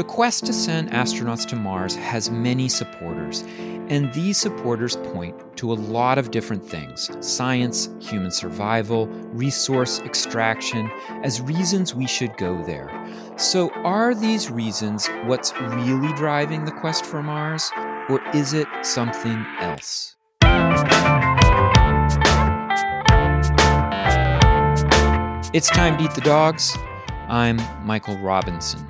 The quest to send astronauts to Mars has many supporters, and these supporters point to a lot of different things science, human survival, resource extraction as reasons we should go there. So, are these reasons what's really driving the quest for Mars, or is it something else? It's time to eat the dogs. I'm Michael Robinson.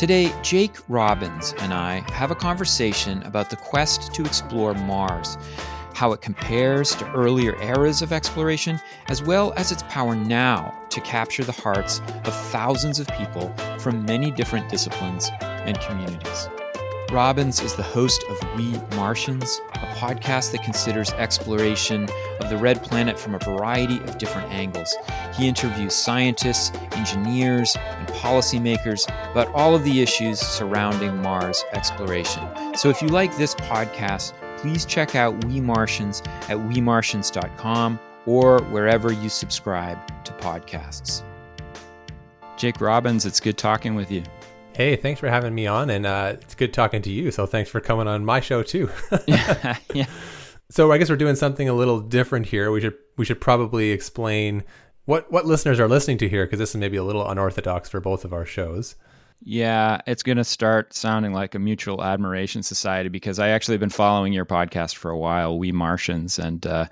Today, Jake Robbins and I have a conversation about the quest to explore Mars, how it compares to earlier eras of exploration, as well as its power now to capture the hearts of thousands of people from many different disciplines and communities. Robbins is the host of We Martians, a podcast that considers exploration of the red planet from a variety of different angles. He interviews scientists, engineers, and policymakers about all of the issues surrounding Mars exploration. So if you like this podcast, please check out We Martians at wemartians.com or wherever you subscribe to podcasts. Jake Robbins, it's good talking with you. Hey, thanks for having me on, and uh, it's good talking to you. So thanks for coming on my show too. yeah, yeah. So I guess we're doing something a little different here. We should we should probably explain what what listeners are listening to here because this is maybe a little unorthodox for both of our shows. Yeah, it's going to start sounding like a mutual admiration society because I actually have been following your podcast for a while, We Martians, and uh,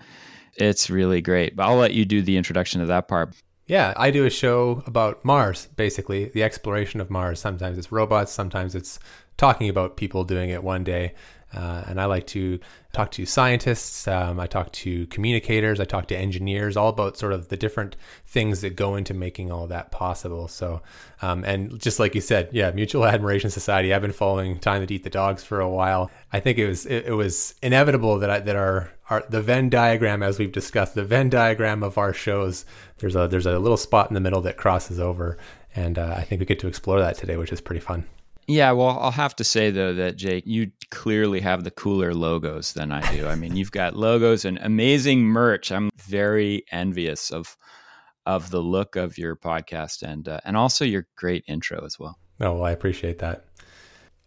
it's really great. But I'll let you do the introduction to that part. Yeah, I do a show about Mars, basically, the exploration of Mars. Sometimes it's robots, sometimes it's talking about people doing it one day. Uh, and I like to talk to scientists, um, I talk to communicators, I talk to engineers, all about sort of the different things that go into making all that possible. So, um, and just like you said, yeah, Mutual Admiration Society. I've been following Time to Eat the Dogs for a while. I think it was it, it was inevitable that I, that our, our the Venn diagram, as we've discussed, the Venn diagram of our shows, there's a there's a little spot in the middle that crosses over, and uh, I think we get to explore that today, which is pretty fun. Yeah, well, I'll have to say though that Jake, you clearly have the cooler logos than I do. I mean, you've got logos and amazing merch. I'm very envious of of the look of your podcast and uh, and also your great intro as well. Oh, well, I appreciate that.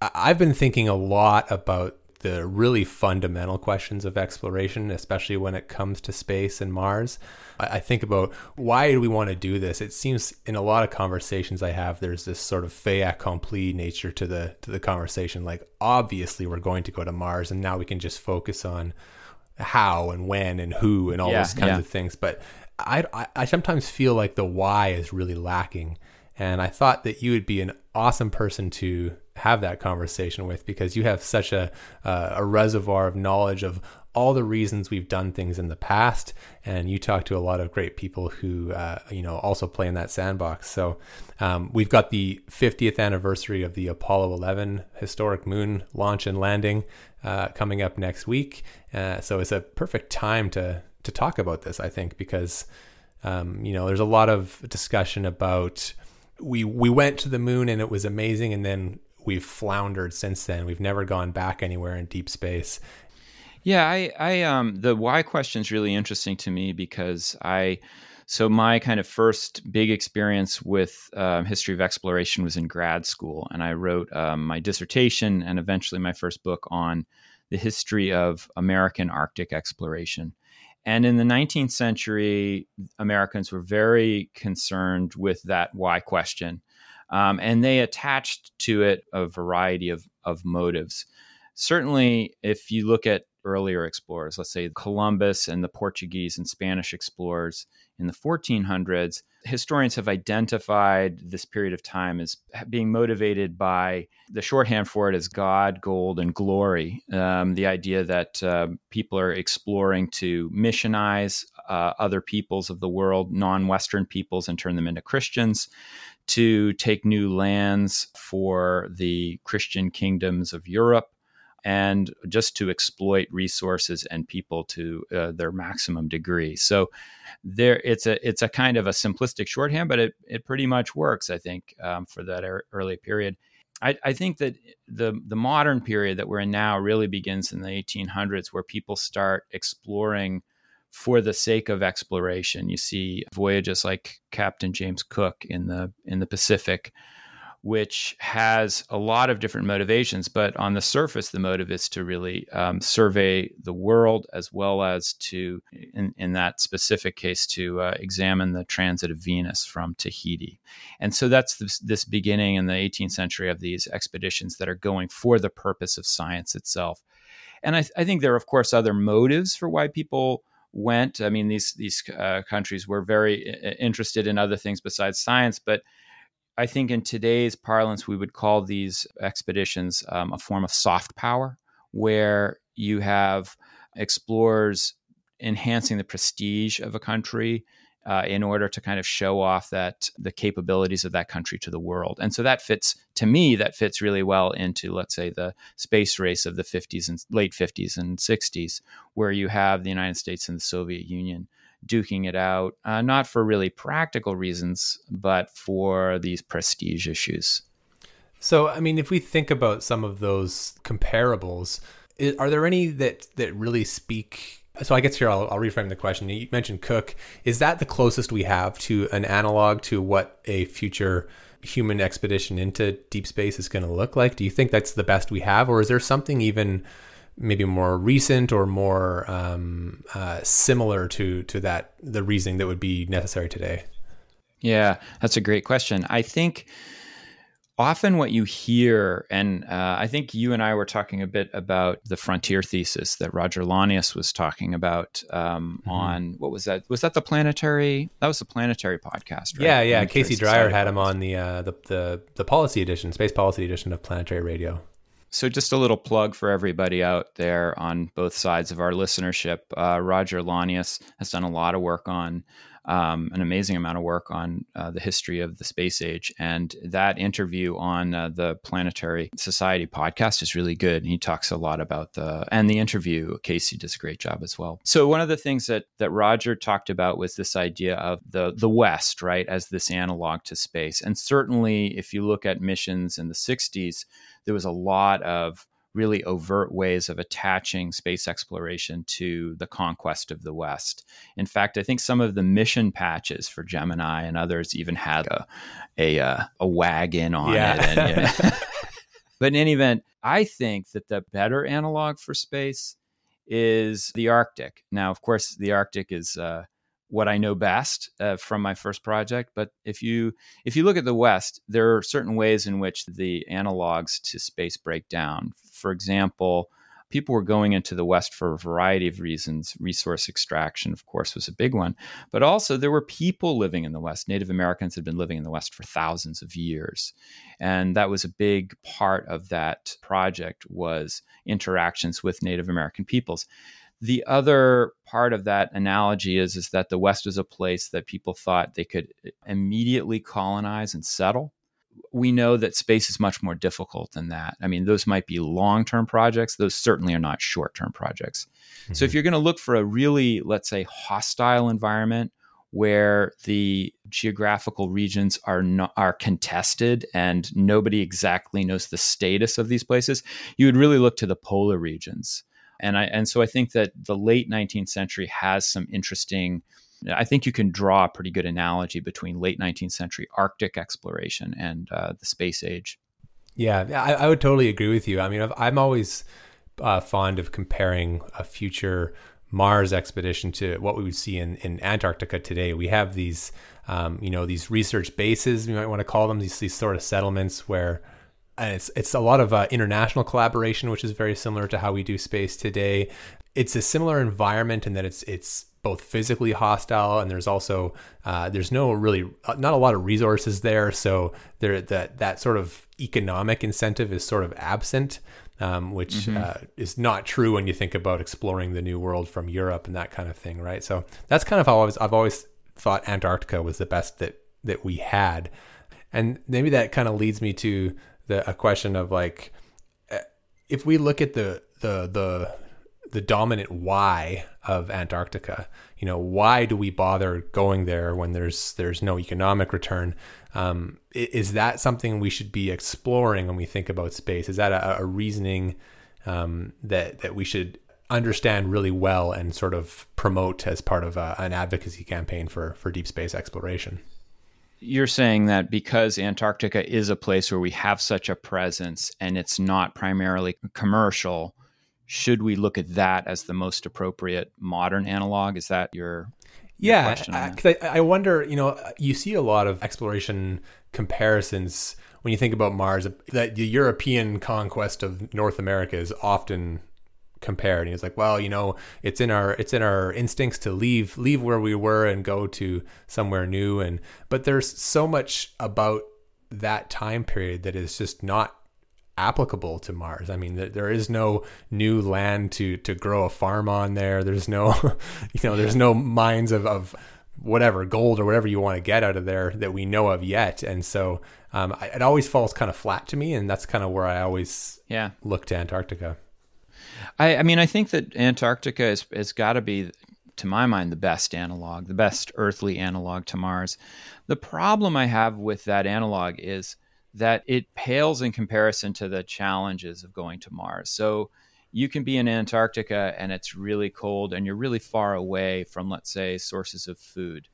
I've been thinking a lot about the really fundamental questions of exploration, especially when it comes to space and Mars. I think about why do we want to do this? It seems in a lot of conversations I have, there's this sort of fait accompli nature to the to the conversation. Like obviously we're going to go to Mars, and now we can just focus on how and when and who and all yeah, those kinds yeah. of things. But I, I I sometimes feel like the why is really lacking. And I thought that you would be an awesome person to have that conversation with because you have such a uh, a reservoir of knowledge of all the reasons we've done things in the past. And you talk to a lot of great people who uh, you know also play in that sandbox. So um, we've got the 50th anniversary of the apollo 11 historic moon launch and landing uh, coming up next week. Uh, so it's a perfect time to to talk about this i think because um, you know there's a lot of discussion about we we went to the moon and it was amazing and then we've floundered since then. We've never gone back anywhere in deep space. Yeah, I, I um, the why question is really interesting to me because I, so my kind of first big experience with um, history of exploration was in grad school, and I wrote um, my dissertation and eventually my first book on the history of American Arctic exploration. And in the 19th century, Americans were very concerned with that why question. Um, and they attached to it a variety of, of motives. Certainly, if you look at earlier explorers, let's say Columbus and the Portuguese and Spanish explorers in the 1400s, historians have identified this period of time as being motivated by the shorthand for it as God, gold, and glory. Um, the idea that uh, people are exploring to missionize uh, other peoples of the world, non Western peoples, and turn them into Christians to take new lands for the Christian kingdoms of Europe and just to exploit resources and people to uh, their maximum degree. So there, it's a it's a kind of a simplistic shorthand, but it it pretty much works, I think, um, for that er- early period. I, I, think that the the modern period that we're in now really begins in the 1800s, where people start exploring for the sake of exploration. You see voyages like Captain James Cook in the in the Pacific, which has a lot of different motivations. But on the surface, the motive is to really um, survey the world as well as to, in, in that specific case, to uh, examine the transit of Venus from Tahiti. And so that's this, this beginning in the 18th century of these expeditions that are going for the purpose of science itself. And I, I think there are, of course, other motives for why people went. I mean, these these uh, countries were very uh, interested in other things besides science, but I think in today's parlance, we would call these expeditions um, a form of soft power, where you have explorers enhancing the prestige of a country uh, in order to kind of show off that the capabilities of that country to the world. And so that fits to me. That fits really well into let's say the space race of the 50s and late 50s and 60s, where you have the United States and the Soviet Union duking it out, uh, not for really practical reasons, but for these prestige issues. So, I mean, if we think about some of those comparables, are there any that that really speak? So, I guess here I'll, I'll reframe the question. You mentioned Cook. Is that the closest we have to an analog to what a future human expedition into deep space is going to look like? Do you think that's the best we have, or is there something even maybe more recent or more um, uh, similar to to that the reasoning that would be necessary today? Yeah, that's a great question. I think often what you hear, and uh, I think you and I were talking a bit about the frontier thesis that Roger Launius was talking about um, mm-hmm. on what was that? Was that the planetary? That was the planetary podcast, right? Yeah, yeah. Casey Dreyer had him on the, uh, the the the policy edition, space policy edition of Planetary Radio. So, just a little plug for everybody out there on both sides of our listenership. Uh, Roger Launius has done a lot of work on um, an amazing amount of work on uh, the history of the space age. And that interview on uh, the Planetary Society podcast is really good. And he talks a lot about the, and the interview, Casey does a great job as well. So one of the things that, that Roger talked about was this idea of the, the West, right, as this analog to space. And certainly if you look at missions in the 60s, there was a lot of really overt ways of attaching space exploration to the conquest of the West. In fact, I think some of the mission patches for Gemini and others even had a a, uh, a wagon on yeah. it. And, you know. but in any event, I think that the better analog for space is the Arctic. Now, of course, the Arctic is uh, what I know best uh, from my first project. But if you if you look at the West, there are certain ways in which the analogs to space break down. For example, people were going into the West for a variety of reasons. Resource extraction, of course, was a big one, but also there were people living in the West. Native Americans had been living in the West for thousands of years, and that was a big part of that project was interactions with Native American peoples. The other part of that analogy is, is that the West was a place that people thought they could immediately colonize and settle. We know that space is much more difficult than that. I mean, those might be long term projects, those certainly are not short term projects. Mm-hmm. So, if mm-hmm. you're going to look for a really, let's say, hostile environment where the geographical regions are not, are contested and nobody exactly knows the status of these places, you would really look to the polar regions and I and so I think that the late 19th century has some interesting. I think you can draw a pretty good analogy between late 19th century Arctic exploration and uh, the space age. Yeah, I, I, would totally agree with you. I mean, i am always uh, fond of comparing a future Mars expedition to what we would see in, in Antarctica today. We have these, um, you know, these research bases, you might want to call them, these, these sort of settlements where it's it's a lot of uh, international collaboration, which is very similar to how we do space today. It's a similar environment in that it's it's both physically hostile and there's also uh, there's no really uh, not a lot of resources there, so there that that sort of economic incentive is sort of absent. Um, which mm-hmm. uh, is not true when you think about exploring the new world from Europe and that kind of thing, right? So that's kind of how I was, I've always thought Antarctica was the best that that we had, and maybe that kind of leads me to the a question of like eh, if we look at the the the the dominant why of Antarctica. You know, why do we bother going there when there's there's no economic return? Um, is that something we should be exploring when we think about space? Is that a, a reasoning um, that that we should understand really well and sort of promote as part of a, an advocacy campaign for for deep space exploration? You're saying that because Antarctica is a place where we have such a presence and it's not primarily commercial, should we look at that as the most appropriate modern analog? Is that your yeah? I, I, I wonder. You know, you see a lot of exploration comparisons when you think about Mars. That the European conquest of North America is often compared. And he's like, well, you know, it's in our it's in our instincts to leave leave where we were and go to somewhere new. And but there's so much about that time period that is just not applicable to Mars. I mean, there is no new land to to grow a farm on there. There's no, you know, there's no mines of, of whatever gold or whatever you want to get out of there that we know of yet. And so um, it always falls kind of flat to me, and that's kind of where I always yeah look to Antarctica. I, I mean, I think that Antarctica is, has got to be, to my mind, the best analog, the best earthly analog to Mars. The problem I have with that analog is that it pales in comparison to the challenges of going to Mars. So you can be in Antarctica and it's really cold and you're really far away from, let's say, sources of food.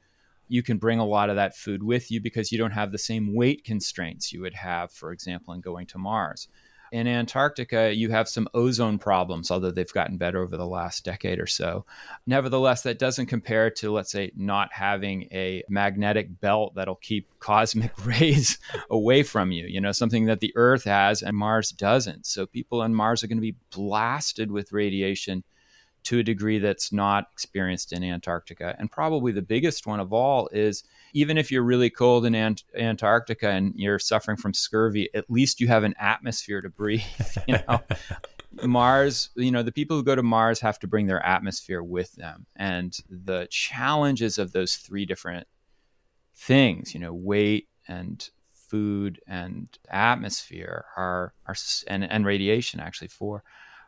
You can bring a lot of that food with you because you don't have the same weight constraints you would have, for example, in going to Mars in Antarctica, you have some ozone problems, although they've gotten better over the last decade or so. Nevertheless, that doesn't compare to, let's say, not having a magnetic belt that'll keep cosmic rays away from you, you know, something that the Earth has and Mars doesn't. So people on Mars are going to be blasted with radiation to a degree that's not experienced in Antarctica. And probably the biggest one of all is even if you're really cold in Ant- Antarctica and you're suffering from scurvy, at least you have an atmosphere to breathe. You know, Mars, you know, the people who go to Mars have to bring their atmosphere with them. And the challenges of those three different things, you know, weight and food and atmosphere are, are and, and radiation actually for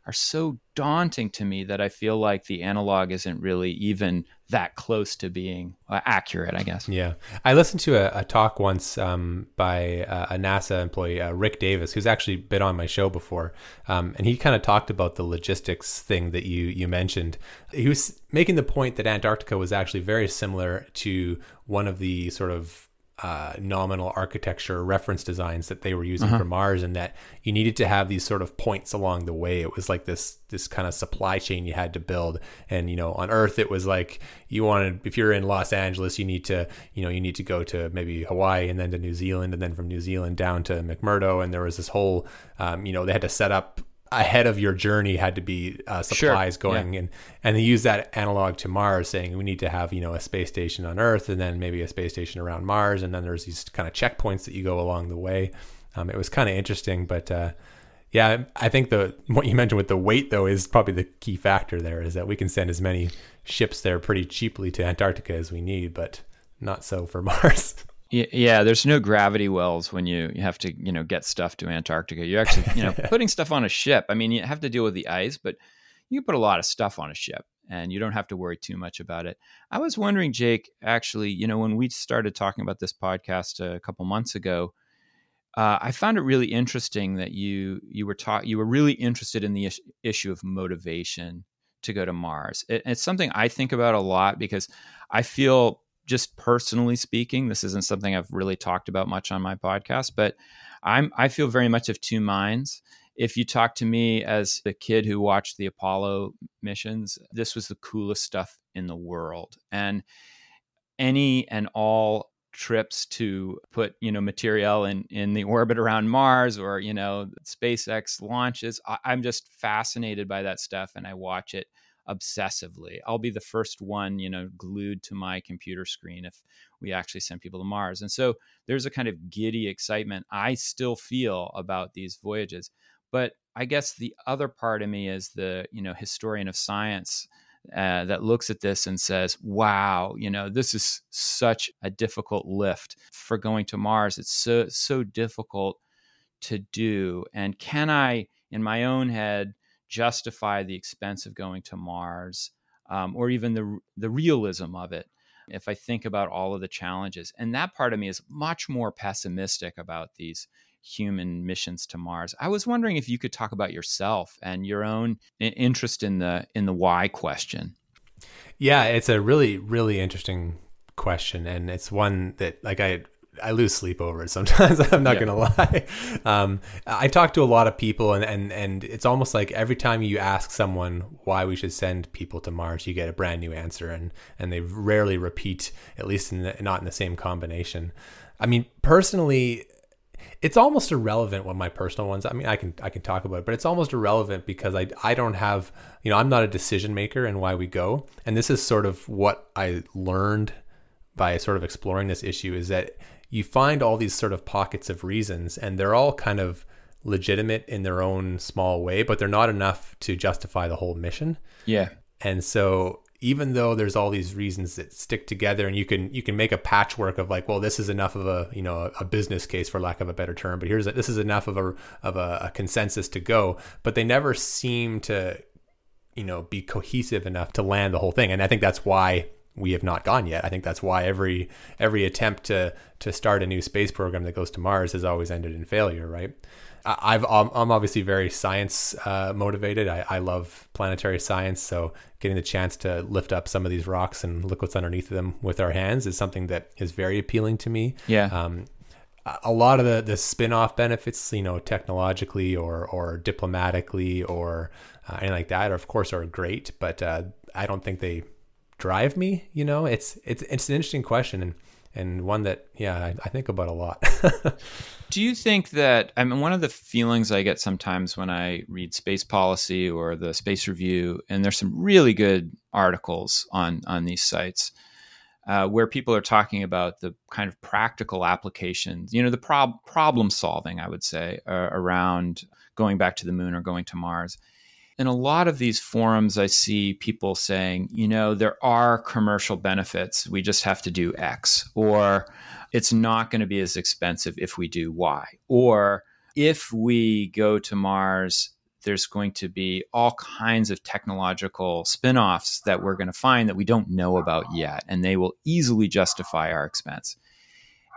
are so daunting to me that I feel like the analog isn't really even that close to being uh, accurate, I guess. Yeah. I listened to a, a talk once um, by uh, a NASA employee, uh, Rick Davis, who's actually been on my show before. Um, and he kind of talked about the logistics thing that you, you mentioned. He was making the point that Antarctica was actually very similar to one of the sort of uh, nominal architecture reference designs that they were using uh-huh. for Mars, and that you needed to have these sort of points along the way. It was like this this kind of supply chain you had to build. And you know, on Earth, it was like you wanted if you're in Los Angeles, you need to you know you need to go to maybe Hawaii and then to New Zealand, and then from New Zealand down to McMurdo. And there was this whole um, you know they had to set up ahead of your journey had to be uh, supplies sure. going yeah. and and they use that analog to Mars saying we need to have you know a space station on Earth and then maybe a space station around Mars and then there's these kind of checkpoints that you go along the way um, it was kind of interesting but uh, yeah I think the what you mentioned with the weight though is probably the key factor there is that we can send as many ships there pretty cheaply to Antarctica as we need but not so for Mars yeah, there's no gravity wells when you, you have to, you know, get stuff to Antarctica. You're actually, you know, putting stuff on a ship. I mean, you have to deal with the ice, but you put a lot of stuff on a ship and you don't have to worry too much about it. I was wondering, Jake, actually, you know, when we started talking about this podcast a couple months ago, uh, I found it really interesting that you you were taught you were really interested in the is- issue of motivation to go to Mars. It, it's something I think about a lot because I feel just personally speaking, this isn't something I've really talked about much on my podcast, but I'm I feel very much of two minds. If you talk to me as the kid who watched the Apollo missions, this was the coolest stuff in the world. And any and all trips to put you know material in in the orbit around Mars or you know SpaceX launches, I, I'm just fascinated by that stuff, and I watch it obsessively. I'll be the first one, you know, glued to my computer screen if we actually send people to Mars. And so there's a kind of giddy excitement I still feel about these voyages. But I guess the other part of me is the, you know, historian of science uh, that looks at this and says, wow, you know, this is such a difficult lift for going to Mars. It's so, so difficult to do. And can I, in my own head, justify the expense of going to Mars um, or even the, the realism of it if I think about all of the challenges. And that part of me is much more pessimistic about these human missions to Mars. I was wondering if you could talk about yourself and your own interest in the in the why question. Yeah, it's a really really interesting question and it's one that like I I lose sleep over it sometimes. I'm not yeah. gonna lie. Um, I talk to a lot of people, and, and and it's almost like every time you ask someone why we should send people to Mars, you get a brand new answer, and and they rarely repeat, at least in the, not in the same combination. I mean, personally, it's almost irrelevant what my personal ones. I mean, I can I can talk about it, but it's almost irrelevant because I I don't have you know I'm not a decision maker in why we go, and this is sort of what I learned by sort of exploring this issue is that you find all these sort of pockets of reasons, and they're all kind of legitimate in their own small way, but they're not enough to justify the whole mission. Yeah. And so even though there's all these reasons that stick together and you can you can make a patchwork of like well this is enough of a you know a business case for lack of a better term but here's a, this is enough of a of a, a consensus to go but they never seem to you know be cohesive enough to land the whole thing and i think that's why we have not gone yet i think that's why every every attempt to to start a new space program that goes to mars has always ended in failure right I've I'm obviously very science uh, motivated. I, I love planetary science, so getting the chance to lift up some of these rocks and look what's underneath them with our hands is something that is very appealing to me. Yeah. Um, a lot of the the spin-off benefits, you know, technologically or or diplomatically or uh, anything like that, are, of course, are great. But uh, I don't think they drive me. You know, it's it's it's an interesting question and and one that yeah I, I think about a lot. Do you think that I mean one of the feelings I get sometimes when I read space policy or the Space Review, and there's some really good articles on on these sites. Uh, where people are talking about the kind of practical applications, you know, the prob- problem solving, I would say, uh, around going back to the moon or going to Mars in a lot of these forums, I see people saying, you know, there are commercial benefits. We just have to do X, or it's not going to be as expensive if we do Y, or if we go to Mars, there's going to be all kinds of technological spin offs that we're going to find that we don't know about yet, and they will easily justify our expense.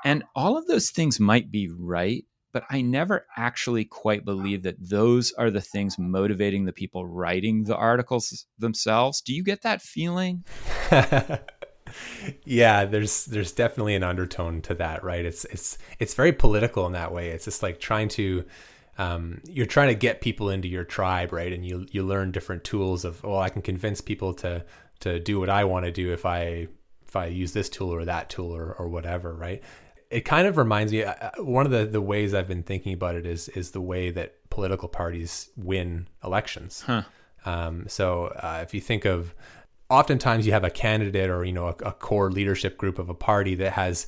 And all of those things might be right, but I never actually quite believe that those are the things motivating the people writing the articles themselves. Do you get that feeling? yeah, there's there's definitely an undertone to that, right? It's it's it's very political in that way. It's just like trying to um, you're trying to get people into your tribe, right? And you you learn different tools of well, I can convince people to to do what I want to do if I if I use this tool or that tool or, or whatever, right? It kind of reminds me uh, uh, one of the, the ways I've been thinking about it is is the way that political parties win elections. Huh. Um, so uh, if you think of oftentimes you have a candidate or you know a, a, core leadership group of a party that has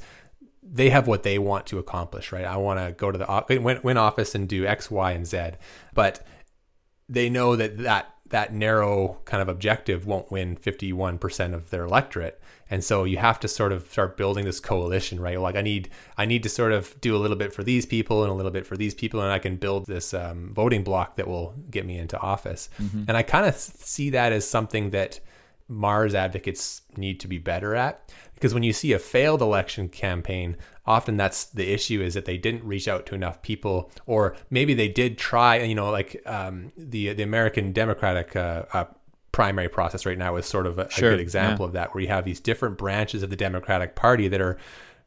they have what they want to accomplish right i want to go to the win, win office and do x y and z but they know that that that narrow kind of objective won't win 51% of their electorate and so you have to sort of start building this coalition right like i need i need to sort of do a little bit for these people and a little bit for these people and i can build this um, voting block that will get me into office mm-hmm. and i kind of see that as something that mars advocates need to be better at because when you see a failed election campaign often that's the issue is that they didn't reach out to enough people or maybe they did try you know like um, the the american democratic uh, uh, primary process right now is sort of a, sure, a good example yeah. of that where you have these different branches of the democratic party that are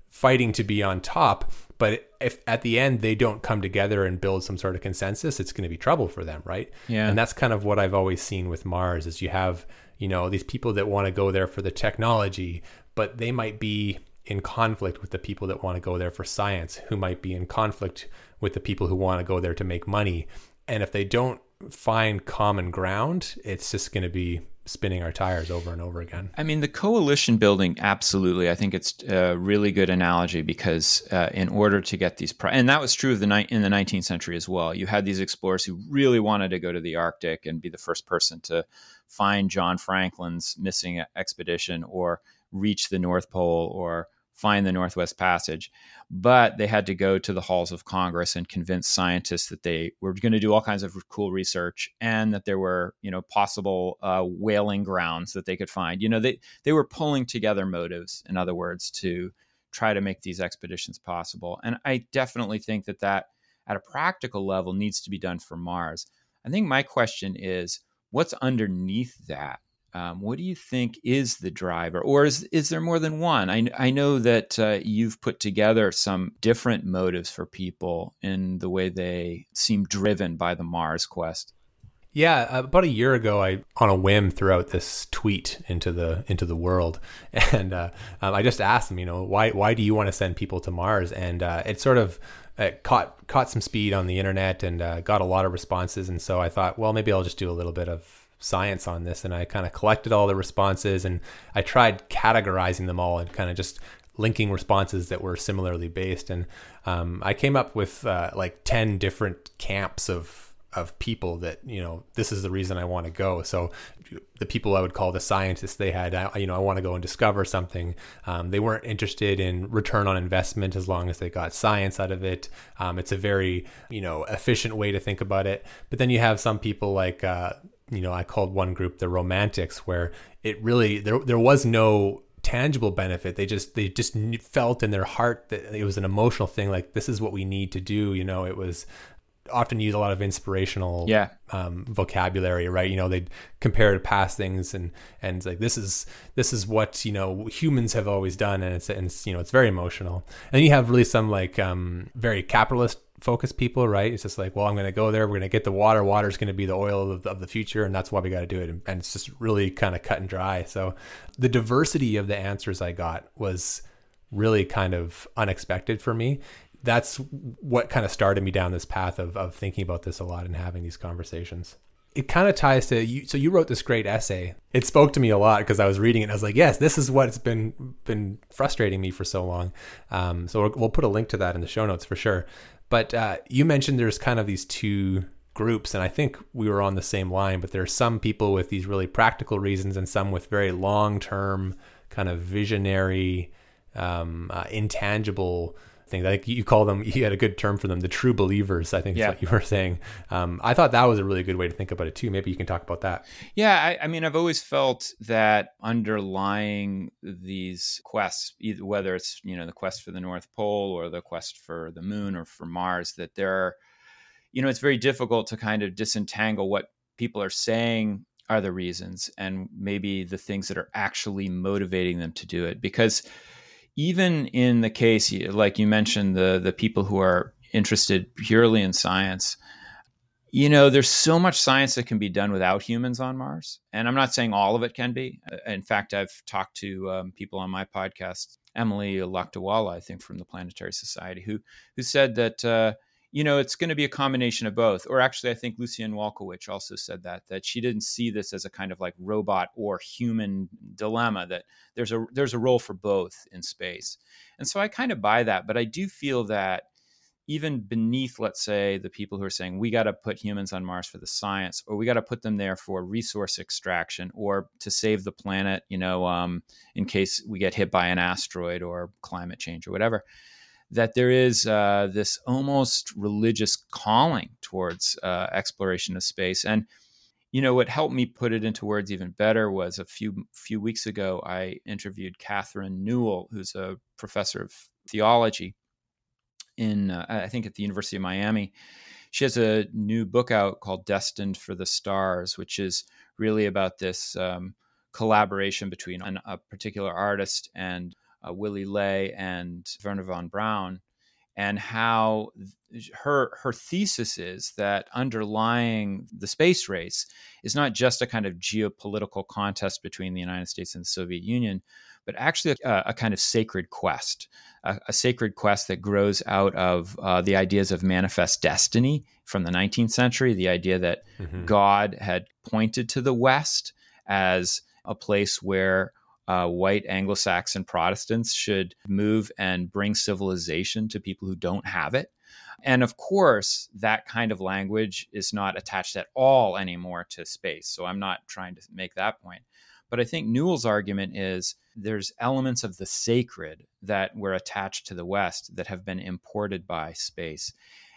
fighting to be on top but if at the end they don't come together and build some sort of consensus it's going to be trouble for them right yeah and that's kind of what i've always seen with mars is you have you know these people that want to go there for the technology but they might be in conflict with the people that want to go there for science, who might be in conflict with the people who want to go there to make money. And if they don't find common ground, it's just going to be spinning our tires over and over again. I mean, the coalition building, absolutely. I think it's a really good analogy because uh, in order to get these, pri- and that was true of the ni- in the 19th century as well. You had these explorers who really wanted to go to the Arctic and be the first person to find John Franklin's missing expedition or reach the North Pole or find the Northwest Passage. But they had to go to the halls of Congress and convince scientists that they were going to do all kinds of cool research and that there were, you know, possible uh, whaling grounds that they could find. You know, they they were pulling together motives, in other words, to try to make these expeditions possible. And I definitely think that that, at a practical level, needs to be done for Mars. I think my question is, what's underneath that? Um, what do you think is the driver, or is is there more than one? I I know that uh, you've put together some different motives for people in the way they seem driven by the Mars quest. Yeah, about a year ago, I on a whim threw out this tweet into the into the world, and uh, um, I just asked them, you know, why why do you want to send people to Mars? And uh, it sort of it caught caught some speed on the internet and uh, got a lot of responses. And so I thought, well, maybe I'll just do a little bit of science on this. And I kind of collected all the responses and I tried categorizing them all and kind of just linking responses that were similarly based. And um, I came up with uh, like 10 different camps of of people that you know this is the reason I want to go. So the people I would call the scientists, they had you know I want to go and discover something. Um, they weren't interested in return on investment as long as they got science out of it. Um, it's a very you know efficient way to think about it. But then you have some people like. Uh, you know, I called one group the romantics, where it really there there was no tangible benefit. They just they just felt in their heart that it was an emotional thing. Like this is what we need to do. You know, it was often use a lot of inspirational yeah. um, vocabulary, right? You know, they compare to past things and and like this is this is what you know humans have always done, and it's and it's, you know it's very emotional. And you have really some like um, very capitalist focused people, right? It's just like, well, I'm going to go there. We're going to get the water. Water is going to be the oil of, of the future, and that's why we got to do it. And, and it's just really kind of cut and dry. So the diversity of the answers I got was really kind of unexpected for me that's what kind of started me down this path of, of thinking about this a lot and having these conversations. It kind of ties to you. So you wrote this great essay. It spoke to me a lot because I was reading it. and I was like, yes, this is what's been been frustrating me for so long. Um, so we'll put a link to that in the show notes for sure. But uh, you mentioned there's kind of these two groups, and I think we were on the same line. But there are some people with these really practical reasons, and some with very long term, kind of visionary, um, uh, intangible things. I think you call them. You had a good term for them, the true believers. I think yeah. what you were saying. Um, I thought that was a really good way to think about it too. Maybe you can talk about that. Yeah, I, I mean, I've always felt that underlying these quests, either whether it's you know the quest for the North Pole or the quest for the Moon or for Mars, that there are, you know, it's very difficult to kind of disentangle what people are saying are the reasons and maybe the things that are actually motivating them to do it because even in the case, like you mentioned, the the people who are interested purely in science, you know, there's so much science that can be done without humans on Mars, and I'm not saying all of it can be. In fact, I've talked to um, people on my podcast, Emily Lakdawalla, I think from the Planetary Society, who who said that. Uh, you know, it's going to be a combination of both. Or actually, I think Lucianne Walkowicz also said that that she didn't see this as a kind of like robot or human dilemma. That there's a there's a role for both in space, and so I kind of buy that. But I do feel that even beneath, let's say, the people who are saying we got to put humans on Mars for the science, or we got to put them there for resource extraction, or to save the planet, you know, um, in case we get hit by an asteroid or climate change or whatever that there is uh, this almost religious calling towards uh, exploration of space. And you know what helped me put it into words even better was a few few weeks ago I interviewed Catherine Newell, who's a professor of theology in uh, I think at the University of Miami. She has a new book out called Destined for the Stars, which is really about this um, collaboration between an, a particular artist and uh, Willy Ley and Wernher von Braun, and how her her thesis is that underlying the space race is not just a kind of geopolitical contest between the United States and the Soviet Union, but actually a, a kind of sacred quest, a, a, sacred quest that grows out of uh, the ideas of manifest destiny from the 19th century, the idea that mm-hmm. God had pointed to the West as a place where uh, white Anglo Saxon Protestants should move and bring civilization to people who don't have it. And of course, that kind of language is not attached at all anymore to space. So I'm not trying to make that point. But I think Newell's argument is there's elements of the sacred that were attached to the West that have been imported by space.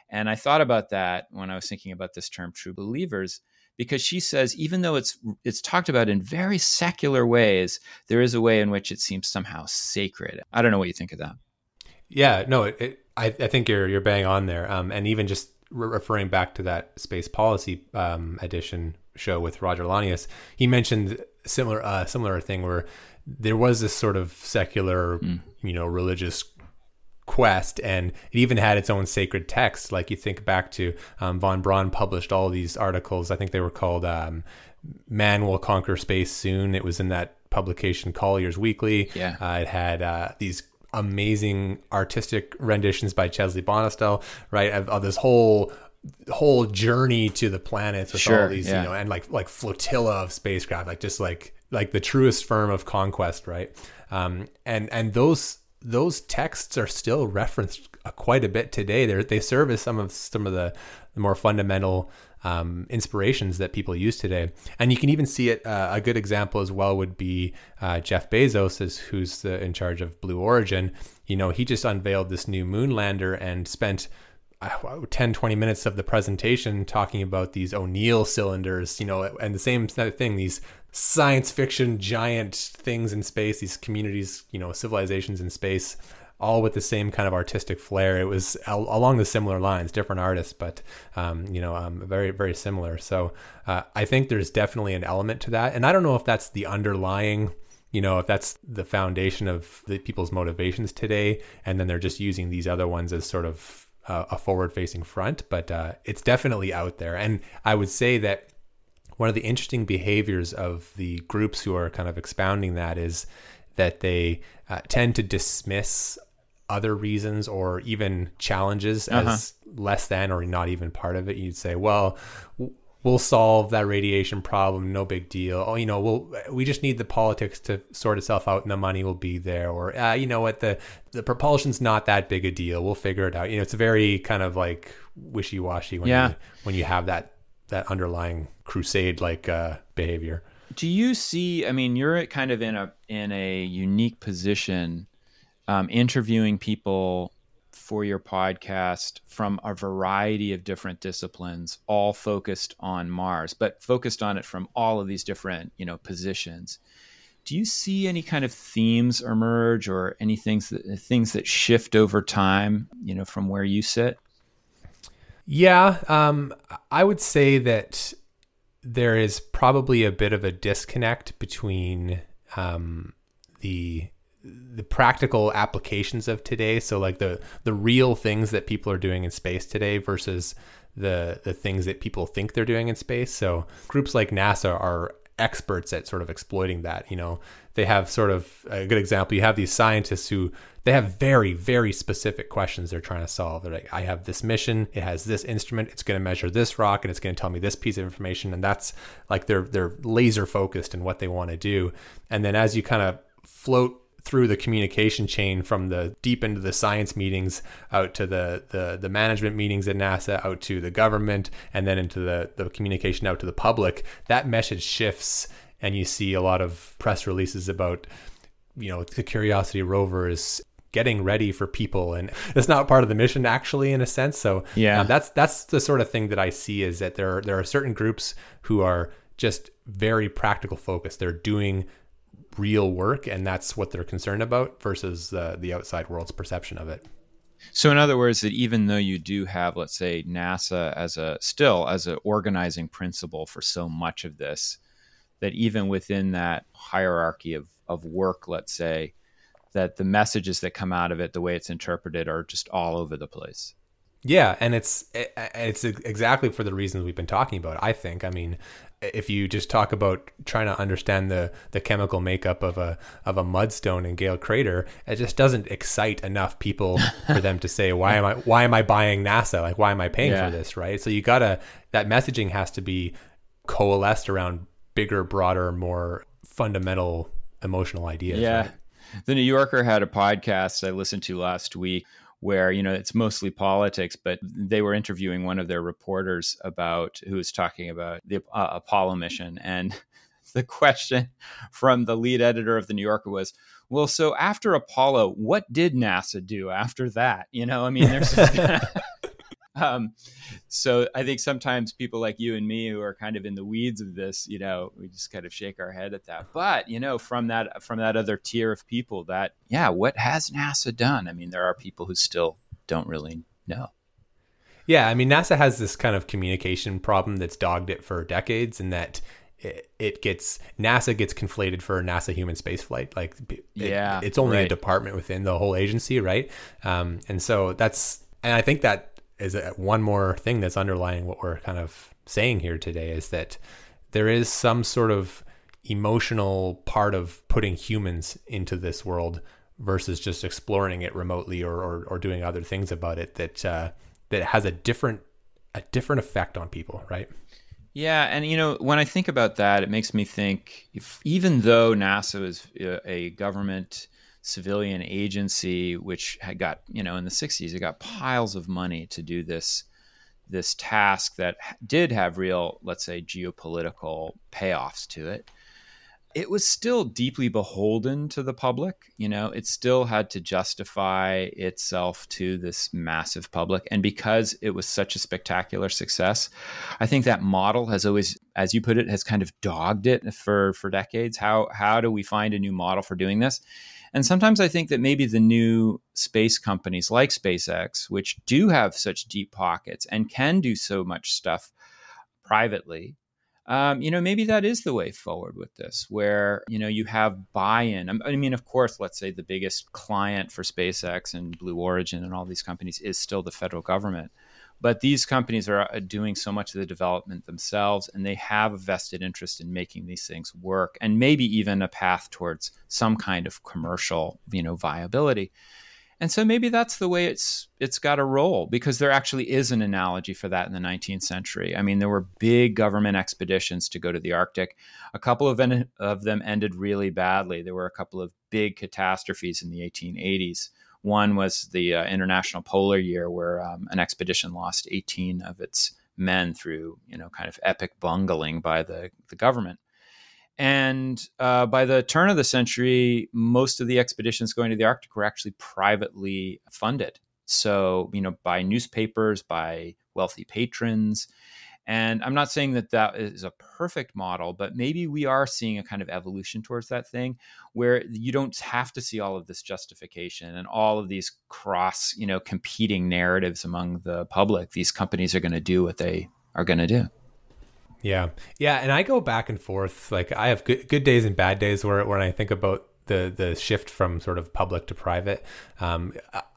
And I thought about that when I was thinking about this term true believers because she says even though it's it's talked about in very secular ways, there is a way in which it seems somehow sacred. I don't know what you think of that. Yeah, no, it, it, I, I think you're you're bang on there. Um, and even just re- referring back to that space policy um, edition show with Roger Launius, he mentioned similar uh, similar thing where there was this sort of secular, mm. you know, religious quest and it even had its own sacred text like you think back to um, von braun published all these articles. I think they were called um, man will conquer space soon. It was in that publication collier's weekly. Yeah. Uh, it had uh, these amazing artistic renditions by chesley bonestell right? Of, of this whole whole journey to the planets with sure, all these yeah. you know and like like flotilla of spacecraft like just like like the truest form of conquest right? Um and and those those texts are still referenced quite a bit today. They they serve as some of some of the, the more fundamental um, inspirations that people use today. And you can even see it. Uh, a good example as well would be uh, Jeff Bezos, is, who's the, in charge of Blue Origin. You know, he just unveiled this new moon lander and spent uh, 10 20 minutes of the presentation talking about these O'Neill cylinders, you know, and the same thing, these science fiction giant things in space, these communities, you know, civilizations in space, all with the same kind of artistic flair. It was along the similar lines, different artists, but um, you know, um, very very similar. So uh, I think there's definitely an element to that, and I don't know if that's the underlying. You know, if that's the foundation of the people's motivations today, and then they're just using these other ones as sort of uh, a forward-facing front, but uh, it's definitely out there. And I would say that one of the interesting behaviors of the groups who are kind of expounding that is that they uh, tend to dismiss other reasons or even challenges uh-huh. as less than or not even part of it. You'd say, well, we'll solve that radiation problem, no big deal. Oh, you know, we'll we just need the politics to sort itself out, and the money will be there. Or uh, you know what, the the propulsion's not that big a deal. We'll figure it out. You know, it's very kind of like wishy washy when yeah. you when you have that that underlying crusade like uh, behavior. Do you see? I mean, you're kind of in a in a unique position, um, interviewing people for your podcast from a variety of different disciplines, all focused on Mars, but focused on it from all of these different you know positions. Do you see any kind of themes emerge, or any things that things that shift over time? You know, from where you sit. Yeah, um, I would say that there is probably a bit of a disconnect between um, the the practical applications of today. So like the the real things that people are doing in space today versus the the things that people think they're doing in space. So groups like NASA are experts at sort of exploiting that. You know, they have sort of a good example. You have these scientists who they have very very specific questions they're trying to solve they're like i have this mission it has this instrument it's going to measure this rock and it's going to tell me this piece of information and that's like they're they're laser focused in what they want to do and then as you kind of float through the communication chain from the deep into the science meetings out to the, the the management meetings at NASA out to the government and then into the the communication out to the public that message shifts and you see a lot of press releases about you know the curiosity rover is getting ready for people and it's not part of the mission actually in a sense. So yeah. um, that's that's the sort of thing that i see is that there are, there are certain groups who are just very practical focused. They're doing real work and that's what they're concerned about versus uh, the outside world's perception of it so in other words that even though you do have let's say nasa as a still as an organizing principle for so much of this that even within that hierarchy of, of work let's say that the messages that come out of it, the way it's interpreted, are just all over the place. Yeah, and it's it's exactly for the reasons we've been talking about. I think. I mean, if you just talk about trying to understand the the chemical makeup of a of a mudstone in Gale Crater, it just doesn't excite enough people for them to say, "Why am I why am I buying NASA? Like, why am I paying yeah. for this?" Right. So you gotta that messaging has to be coalesced around bigger, broader, more fundamental emotional ideas. Yeah. Right? The New Yorker had a podcast I listened to last week where you know it's mostly politics but they were interviewing one of their reporters about who was talking about the uh, apollo mission. And the question from the lead editor of the new yorker was well so after apollo what did nasa do after that? You know i mean there's um, so I think sometimes people like you and me who are kind of in the weeds of this, you know, we just kind of shake our head at that. But you know, from that from that other tier of people, that yeah, what has NASA done? I mean, there are people who still don't really know. Yeah, I mean, NASA has this kind of communication problem that's dogged it for decades, and that it, it gets NASA gets conflated for NASA human spaceflight. Like, it, yeah, it's only right. a department within the whole agency, right? Um, and so that's, and I think that is one more thing that's underlying what we're kind of saying here today is that there is some sort of emotional part of putting humans into this world versus just exploring it remotely or, or, or doing other things about it that uh, that has a different a different effect on people, right? Yeah, and you know, when I think about that, it makes me think if, even though NASA is a government civilian agency which had got, you know, in the 60s it got piles of money to do this this task that did have real, let's say, geopolitical payoffs to it it was still deeply beholden to the public. You know, it still had to justify itself to this massive public. And because it was such a spectacular success, I think that model has always, as you put it, has kind of dogged it for, for decades. How, how do we find a new model for doing this? And sometimes I think that maybe the new space companies like SpaceX, which do have such deep pockets and can do so much stuff privately, um, you know, maybe that is the way forward with this, where, you know, you have buy in. I mean, of course, let's say the biggest client for SpaceX and Blue Origin and all these companies is still the federal government. But these companies are uh, doing so much of the development themselves, and they have a vested interest in making these things work, and maybe even a path towards some kind of commercial, you know, viability. And so maybe that's the way it's it's got to roll because there actually is an analogy for that in the 19th century. I mean, there were big government expeditions to go to the Arctic. A couple of, en- of them ended really badly. There were a couple of big catastrophes in the 1880s. One was the uh, International Polar Year, where um, an expedition lost 18 of its men through, you know, kind of epic bungling by the, the government. And uh, by the turn of the century, most of the expeditions going to the Arctic were actually privately funded. So, you know, by newspapers, by wealthy patrons. And I'm not saying that that is a perfect model, but maybe we are seeing a kind of evolution towards that thing where you don't have to see all of this justification and all of these cross, you know, competing narratives among the public. These companies are going to do what they are going to do. Yeah. Yeah. And I go back and forth. Like I have good, good days and bad days where when I think about the, the shift from sort of public to private. Um,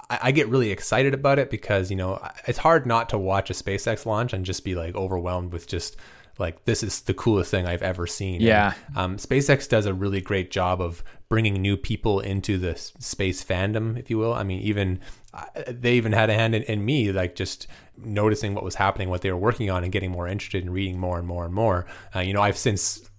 I, I get really excited about it because, you know, it's hard not to watch a SpaceX launch and just be like overwhelmed with just like this is the coolest thing I've ever seen. Yeah. And, um, SpaceX does a really great job of bringing new people into the space fandom, if you will. I mean, even uh, they even had a hand in, in, me, like just noticing what was happening, what they were working on, and getting more interested in reading more and more and more. Uh, you know, I've since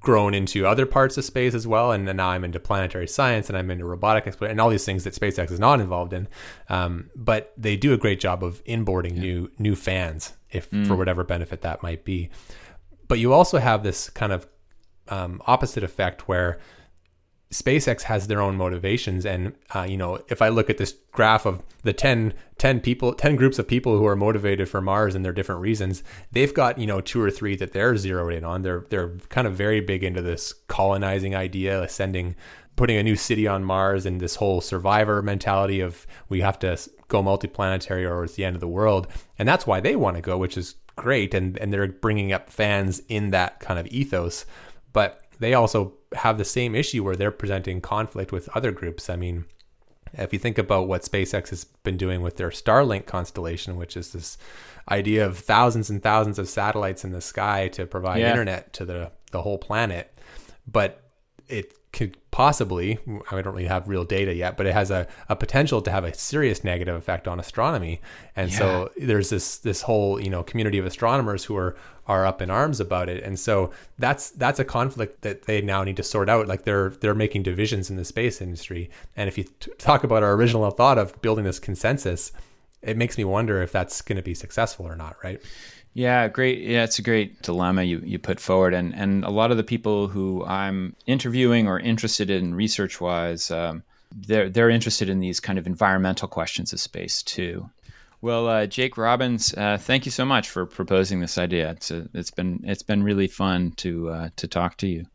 grown into other parts of space as well, and, and, now I'm into planetary science and I'm into robotic exploration and all these things that SpaceX is not involved in. Um, but they do a great job of inboarding yeah. new new fans, if mm. for whatever benefit that might be. But you also have this kind of um, opposite effect where SpaceX has their own motivations. And, uh, you know, if I look at this graph of the 10, 10 people, 10 groups of people who are motivated for Mars and their different reasons, they've got, you know, two or three that they're zeroed in on. They're, they're kind of very big into this colonizing idea, sending, putting a new city on Mars and this whole survivor mentality of we have to go multiplanetary or it's the end of the world. And that's why they want to go, which is great. And, and they're bringing up fans in that kind of ethos. But they also have the same issue where they're presenting conflict with other groups. I mean, if you think about what SpaceX has been doing with their Starlink constellation, which is this idea of thousands and thousands of satellites in the sky to provide yeah. internet to the, the whole planet, but it could possibly, I don't really have real data yet, but it has a, a potential to have a serious negative effect on astronomy. And yeah. so there's this this whole, you know, community of astronomers who are are up in arms about it. And so that's that's a conflict that they now need to sort out. Like they're they're making divisions in the space industry. And if you t- talk about our original thought of building this consensus, it makes me wonder if that's going to be successful or not, right? Yeah, great. Yeah, it's a great dilemma you, you put forward, and and a lot of the people who I'm interviewing or interested in research wise, um, they're they're interested in these kind of environmental questions of space too. Well, uh, Jake Robins, uh, thank you so much for proposing this idea. It's a, it's been it's been really fun to uh, to talk to you.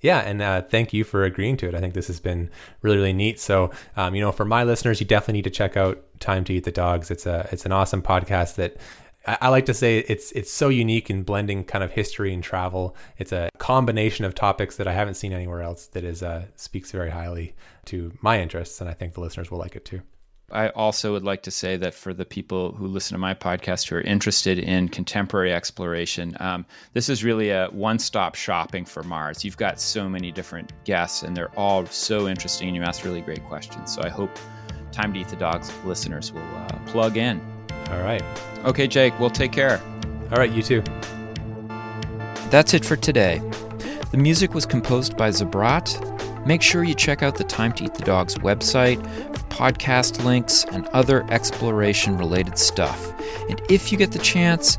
Yeah, and uh, thank you for agreeing to it. I think this has been really, really neat. So, um, you know, for my listeners, you definitely need to check out "Time to Eat the Dogs." It's a it's an awesome podcast that I, like to say it's it's so unique in blending kind of history and travel. It's a combination of topics that I haven't seen anywhere else that is uh, speaks very highly to my interests, and I think the listeners will like it too. I also would like to say that for the people who listen to my podcast who are interested in contemporary exploration, um, this is really a one stop shopping for Mars. You've got so many different guests, and they're all so interesting, and you ask really great questions. So I hope Time to Eat the Dogs listeners will uh, plug in. All right. Okay, Jake, we'll take care. All right, you too. That's it for today. The music was composed by Zabrat. Make sure you check out the Time to Eat the Dogs website for podcast links and other exploration related stuff. And if you get the chance,